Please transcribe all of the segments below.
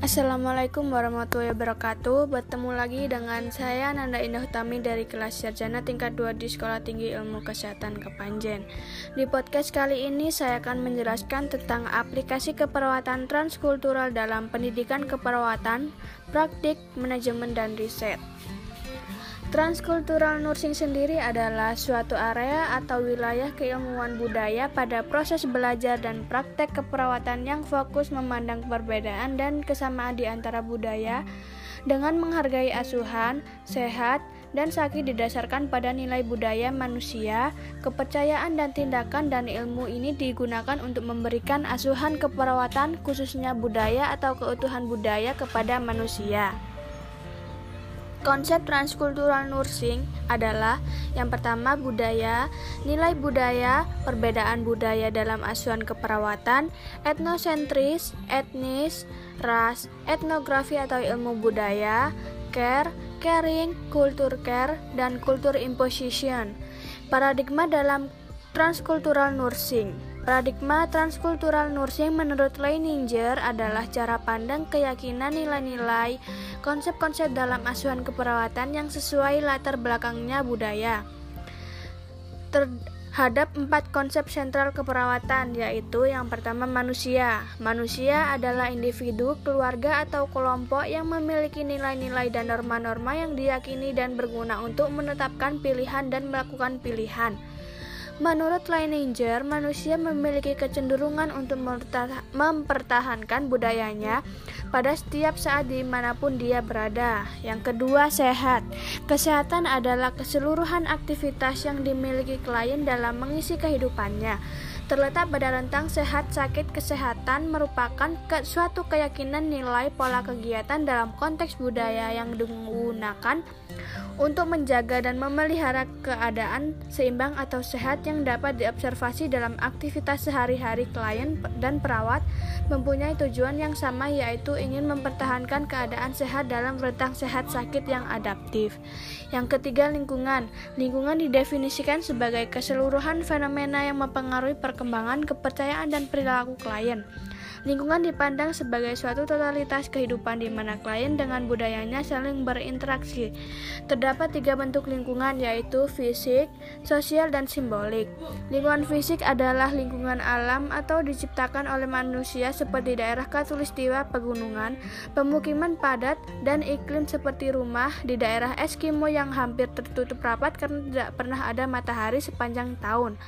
Assalamualaikum warahmatullahi wabarakatuh. Bertemu lagi dengan saya Nanda Indah Utami dari kelas Sarjana tingkat 2 di Sekolah Tinggi Ilmu Kesehatan Kepanjen. Di podcast kali ini saya akan menjelaskan tentang aplikasi keperawatan transkultural dalam pendidikan keperawatan, praktik, manajemen, dan riset Transkultural nursing sendiri adalah suatu area atau wilayah keilmuan budaya pada proses belajar dan praktek keperawatan yang fokus memandang perbedaan dan kesamaan di antara budaya dengan menghargai asuhan, sehat, dan sakit didasarkan pada nilai budaya manusia, kepercayaan dan tindakan dan ilmu ini digunakan untuk memberikan asuhan keperawatan khususnya budaya atau keutuhan budaya kepada manusia. Konsep transkultural nursing adalah yang pertama budaya, nilai budaya, perbedaan budaya dalam asuhan keperawatan, etnosentris, etnis, ras, etnografi atau ilmu budaya, care, caring, kultur care, dan kultur imposition. Paradigma dalam transkultural nursing Paradigma transkultural nursing menurut Leininger adalah cara pandang keyakinan nilai-nilai konsep-konsep dalam asuhan keperawatan yang sesuai latar belakangnya budaya. Terhadap empat konsep sentral keperawatan yaitu yang pertama manusia. Manusia adalah individu, keluarga atau kelompok yang memiliki nilai-nilai dan norma-norma yang diyakini dan berguna untuk menetapkan pilihan dan melakukan pilihan. Menurut Leininger, manusia memiliki kecenderungan untuk mempertahankan budayanya pada setiap saat di mana pun dia berada. Yang kedua, sehat. Kesehatan adalah keseluruhan aktivitas yang dimiliki klien dalam mengisi kehidupannya terletak pada rentang sehat sakit kesehatan merupakan ke, suatu keyakinan nilai pola kegiatan dalam konteks budaya yang digunakan untuk menjaga dan memelihara keadaan seimbang atau sehat yang dapat diobservasi dalam aktivitas sehari-hari klien dan perawat mempunyai tujuan yang sama yaitu ingin mempertahankan keadaan sehat dalam rentang sehat sakit yang adaptif. Yang ketiga lingkungan. Lingkungan didefinisikan sebagai keseluruhan fenomena yang mempengaruhi perkembangan perkembangan kepercayaan dan perilaku klien. Lingkungan dipandang sebagai suatu totalitas kehidupan di mana klien dengan budayanya saling berinteraksi. Terdapat tiga bentuk lingkungan yaitu fisik, sosial, dan simbolik. Lingkungan fisik adalah lingkungan alam atau diciptakan oleh manusia seperti daerah katulistiwa pegunungan, pemukiman padat, dan iklim seperti rumah di daerah Eskimo yang hampir tertutup rapat karena tidak pernah ada matahari sepanjang tahun.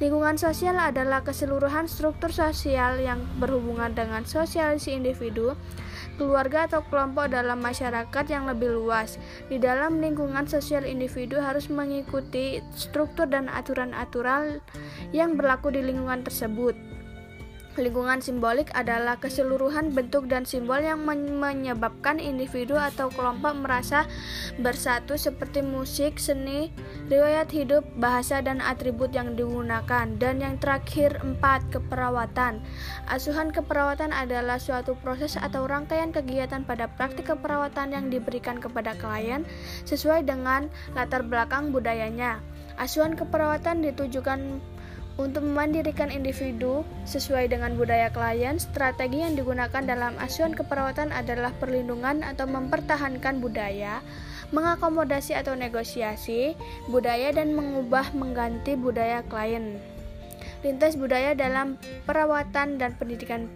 Lingkungan sosial adalah keseluruhan struktur sosial yang berhubungan berhubungan dengan sosialisasi individu, keluarga atau kelompok dalam masyarakat yang lebih luas. Di dalam lingkungan sosial individu harus mengikuti struktur dan aturan-aturan yang berlaku di lingkungan tersebut. Lingkungan simbolik adalah keseluruhan bentuk dan simbol yang menyebabkan individu atau kelompok merasa bersatu seperti musik, seni, riwayat hidup, bahasa, dan atribut yang digunakan. Dan yang terakhir, empat, keperawatan. Asuhan keperawatan adalah suatu proses atau rangkaian kegiatan pada praktik keperawatan yang diberikan kepada klien sesuai dengan latar belakang budayanya. Asuhan keperawatan ditujukan untuk memandirikan individu sesuai dengan budaya klien, strategi yang digunakan dalam asuhan keperawatan adalah perlindungan atau mempertahankan budaya, mengakomodasi atau negosiasi budaya dan mengubah mengganti budaya klien. Lintas budaya dalam perawatan dan pendidikan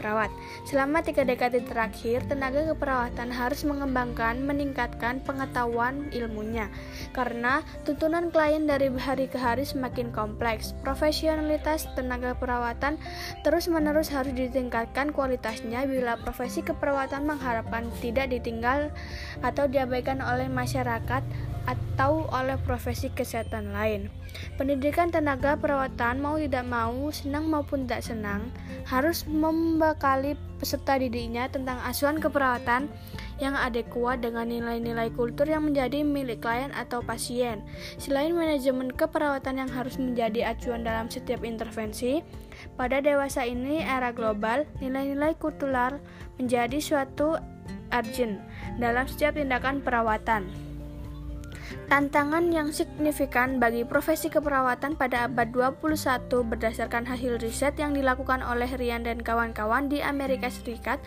perawat. Selama tiga dekade terakhir, tenaga keperawatan harus mengembangkan, meningkatkan pengetahuan ilmunya. Karena tuntunan klien dari hari ke hari semakin kompleks, profesionalitas tenaga perawatan terus-menerus harus ditingkatkan kualitasnya bila profesi keperawatan mengharapkan tidak ditinggal atau diabaikan oleh masyarakat atau oleh profesi kesehatan lain. Pendidikan tenaga perawatan mau tidak mau, senang maupun tidak senang, harus membekali peserta didiknya tentang asuhan keperawatan yang adekuat dengan nilai-nilai kultur yang menjadi milik klien atau pasien. Selain manajemen keperawatan yang harus menjadi acuan dalam setiap intervensi, pada dewasa ini era global, nilai-nilai kultural menjadi suatu urgent dalam setiap tindakan perawatan. Tantangan yang signifikan bagi profesi keperawatan pada abad 21 berdasarkan hasil riset yang dilakukan oleh Rian dan kawan-kawan di Amerika Serikat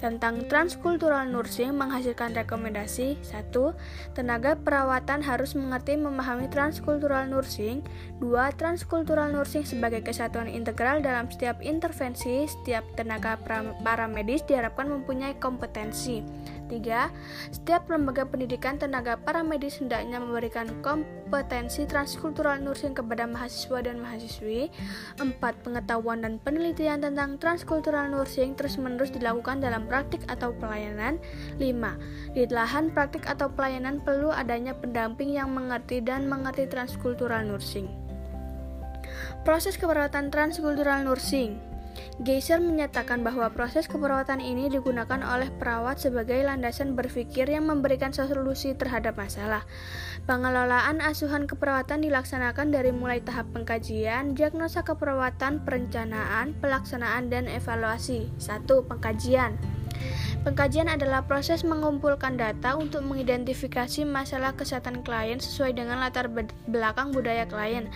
tentang transkultural nursing menghasilkan rekomendasi 1. Tenaga perawatan harus mengerti memahami transkultural nursing 2. Transkultural nursing sebagai kesatuan integral dalam setiap intervensi setiap tenaga paramedis diharapkan mempunyai kompetensi 3. Setiap lembaga pendidikan tenaga paramedis hendaknya memberikan kompetensi transkultural nursing kepada mahasiswa dan mahasiswi. 4. Pengetahuan dan penelitian tentang transkultural nursing terus-menerus dilakukan dalam praktik atau pelayanan. 5. Di lahan praktik atau pelayanan perlu adanya pendamping yang mengerti dan mengerti transkultural nursing. Proses keperawatan transkultural nursing Geyser menyatakan bahwa proses keperawatan ini digunakan oleh perawat sebagai landasan berpikir yang memberikan solusi terhadap masalah. Pengelolaan asuhan keperawatan dilaksanakan dari mulai tahap pengkajian, diagnosa keperawatan, perencanaan, pelaksanaan, dan evaluasi. 1. Pengkajian Pengkajian adalah proses mengumpulkan data untuk mengidentifikasi masalah kesehatan klien sesuai dengan latar belakang budaya klien.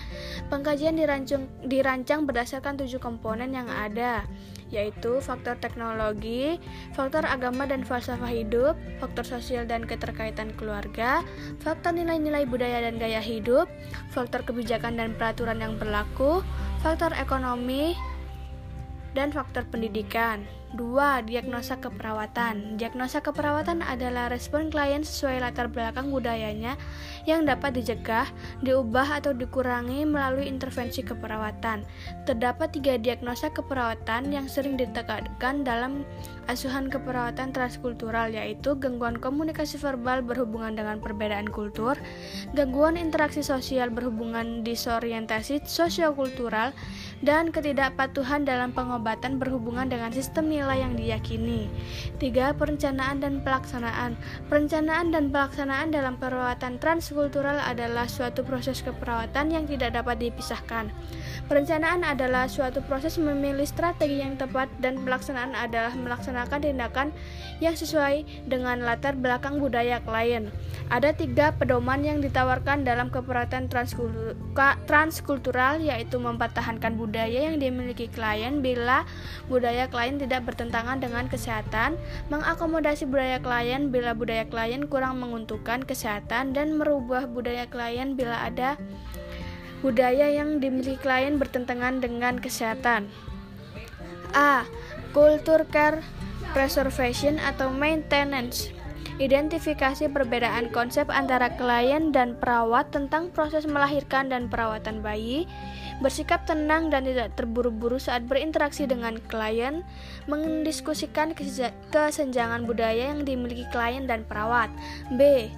Pengkajian dirancang, dirancang berdasarkan tujuh komponen yang ada, yaitu faktor teknologi, faktor agama dan falsafah hidup, faktor sosial dan keterkaitan keluarga, faktor nilai-nilai budaya dan gaya hidup, faktor kebijakan dan peraturan yang berlaku, faktor ekonomi, dan faktor pendidikan. 2. Diagnosa keperawatan. Diagnosa keperawatan adalah respon klien sesuai latar belakang budayanya yang dapat dicegah, diubah atau dikurangi melalui intervensi keperawatan. Terdapat tiga diagnosa keperawatan yang sering ditekankan dalam asuhan keperawatan transkultural yaitu gangguan komunikasi verbal berhubungan dengan perbedaan kultur, gangguan interaksi sosial berhubungan disorientasi sosiokultural, dan ketidakpatuhan dalam pengobatan berhubungan dengan sistem nilai yang diyakini. Tiga, perencanaan dan pelaksanaan. Perencanaan dan pelaksanaan dalam perawatan transkultural adalah suatu proses keperawatan yang tidak dapat dipisahkan. Perencanaan adalah suatu proses memilih strategi yang tepat dan pelaksanaan adalah melaksanakan tindakan yang sesuai dengan latar belakang budaya klien. Ada tiga pedoman yang ditawarkan dalam keperawatan transkultural yaitu mempertahankan budaya yang dimiliki klien bila budaya klien tidak ber bertentangan dengan kesehatan, mengakomodasi budaya klien bila budaya klien kurang menguntungkan kesehatan, dan merubah budaya klien bila ada budaya yang dimiliki klien bertentangan dengan kesehatan. A. Culture care preservation atau maintenance Identifikasi perbedaan konsep antara klien dan perawat tentang proses melahirkan dan perawatan bayi, bersikap tenang dan tidak terburu-buru saat berinteraksi dengan klien, mendiskusikan kesenjangan budaya yang dimiliki klien dan perawat. B.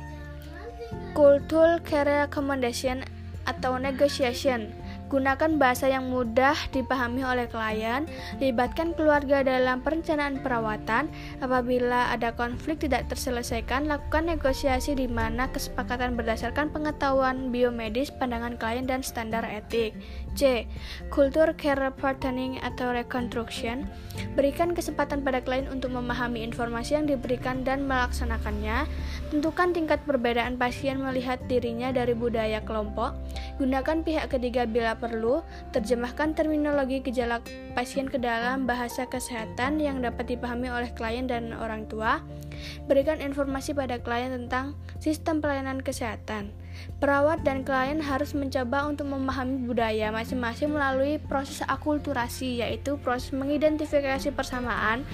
Cultural Care Recommendation atau Negotiation Gunakan bahasa yang mudah dipahami oleh klien, libatkan keluarga dalam perencanaan perawatan. Apabila ada konflik tidak terselesaikan, lakukan negosiasi di mana kesepakatan berdasarkan pengetahuan biomedis, pandangan klien, dan standar etik. C. Kultur care partnering atau reconstruction Berikan kesempatan pada klien untuk memahami informasi yang diberikan dan melaksanakannya. Tentukan tingkat perbedaan pasien melihat dirinya dari budaya kelompok. Gunakan pihak ketiga bila perlu, terjemahkan terminologi gejala pasien ke dalam bahasa kesehatan yang dapat dipahami oleh klien dan orang tua. Berikan informasi pada klien tentang sistem pelayanan kesehatan. Perawat dan klien harus mencoba untuk memahami budaya masing-masing melalui proses akulturasi, yaitu proses mengidentifikasi persamaan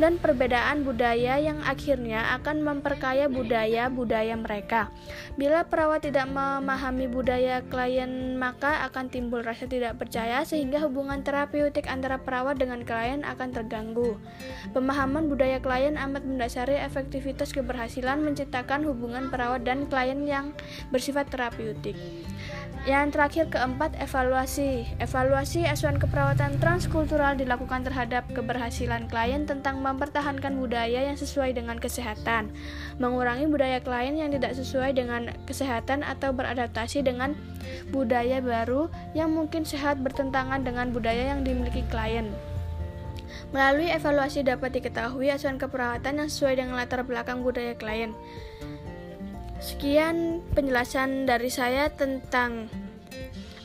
dan perbedaan budaya yang akhirnya akan memperkaya budaya-budaya mereka. Bila perawat tidak memahami budaya klien, maka akan timbul rasa tidak percaya sehingga hubungan terapeutik antara perawat dengan klien akan terganggu. Pemahaman budaya klien amat mendasari efektivitas keberhasilan menciptakan hubungan perawat dan klien yang bersifat bersifat terapeutik. Yang terakhir keempat, evaluasi. Evaluasi asuhan keperawatan transkultural dilakukan terhadap keberhasilan klien tentang mempertahankan budaya yang sesuai dengan kesehatan, mengurangi budaya klien yang tidak sesuai dengan kesehatan atau beradaptasi dengan budaya baru yang mungkin sehat bertentangan dengan budaya yang dimiliki klien. Melalui evaluasi dapat diketahui asuhan keperawatan yang sesuai dengan latar belakang budaya klien. Sekian penjelasan dari saya tentang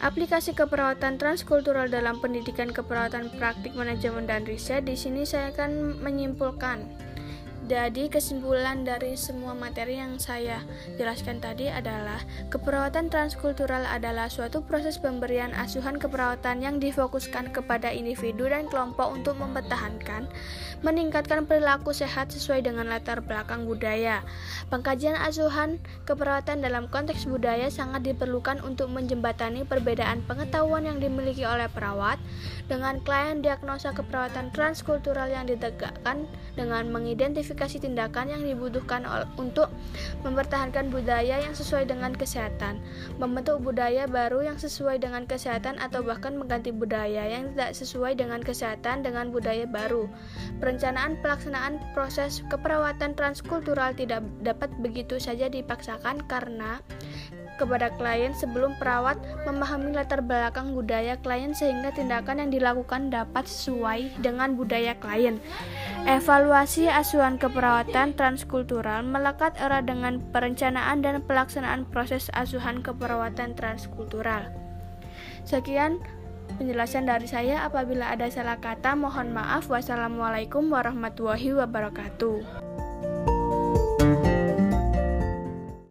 aplikasi keperawatan transkultural dalam pendidikan keperawatan praktik manajemen dan riset. Di sini saya akan menyimpulkan jadi kesimpulan dari semua materi yang saya jelaskan tadi adalah keperawatan transkultural adalah suatu proses pemberian asuhan keperawatan yang difokuskan kepada individu dan kelompok untuk mempertahankan, meningkatkan perilaku sehat sesuai dengan latar belakang budaya. Pengkajian asuhan keperawatan dalam konteks budaya sangat diperlukan untuk menjembatani perbedaan pengetahuan yang dimiliki oleh perawat dengan klien diagnosa keperawatan transkultural yang ditegakkan dengan mengidentifikasi klasifikasi tindakan yang dibutuhkan untuk mempertahankan budaya yang sesuai dengan kesehatan, membentuk budaya baru yang sesuai dengan kesehatan atau bahkan mengganti budaya yang tidak sesuai dengan kesehatan dengan budaya baru. Perencanaan pelaksanaan proses keperawatan transkultural tidak dapat begitu saja dipaksakan karena kepada klien sebelum perawat memahami latar belakang budaya klien sehingga tindakan yang dilakukan dapat sesuai dengan budaya klien. Evaluasi asuhan keperawatan transkultural melekat erat dengan perencanaan dan pelaksanaan proses asuhan keperawatan transkultural. Sekian penjelasan dari saya. Apabila ada salah kata, mohon maaf. Wassalamualaikum warahmatullahi wabarakatuh.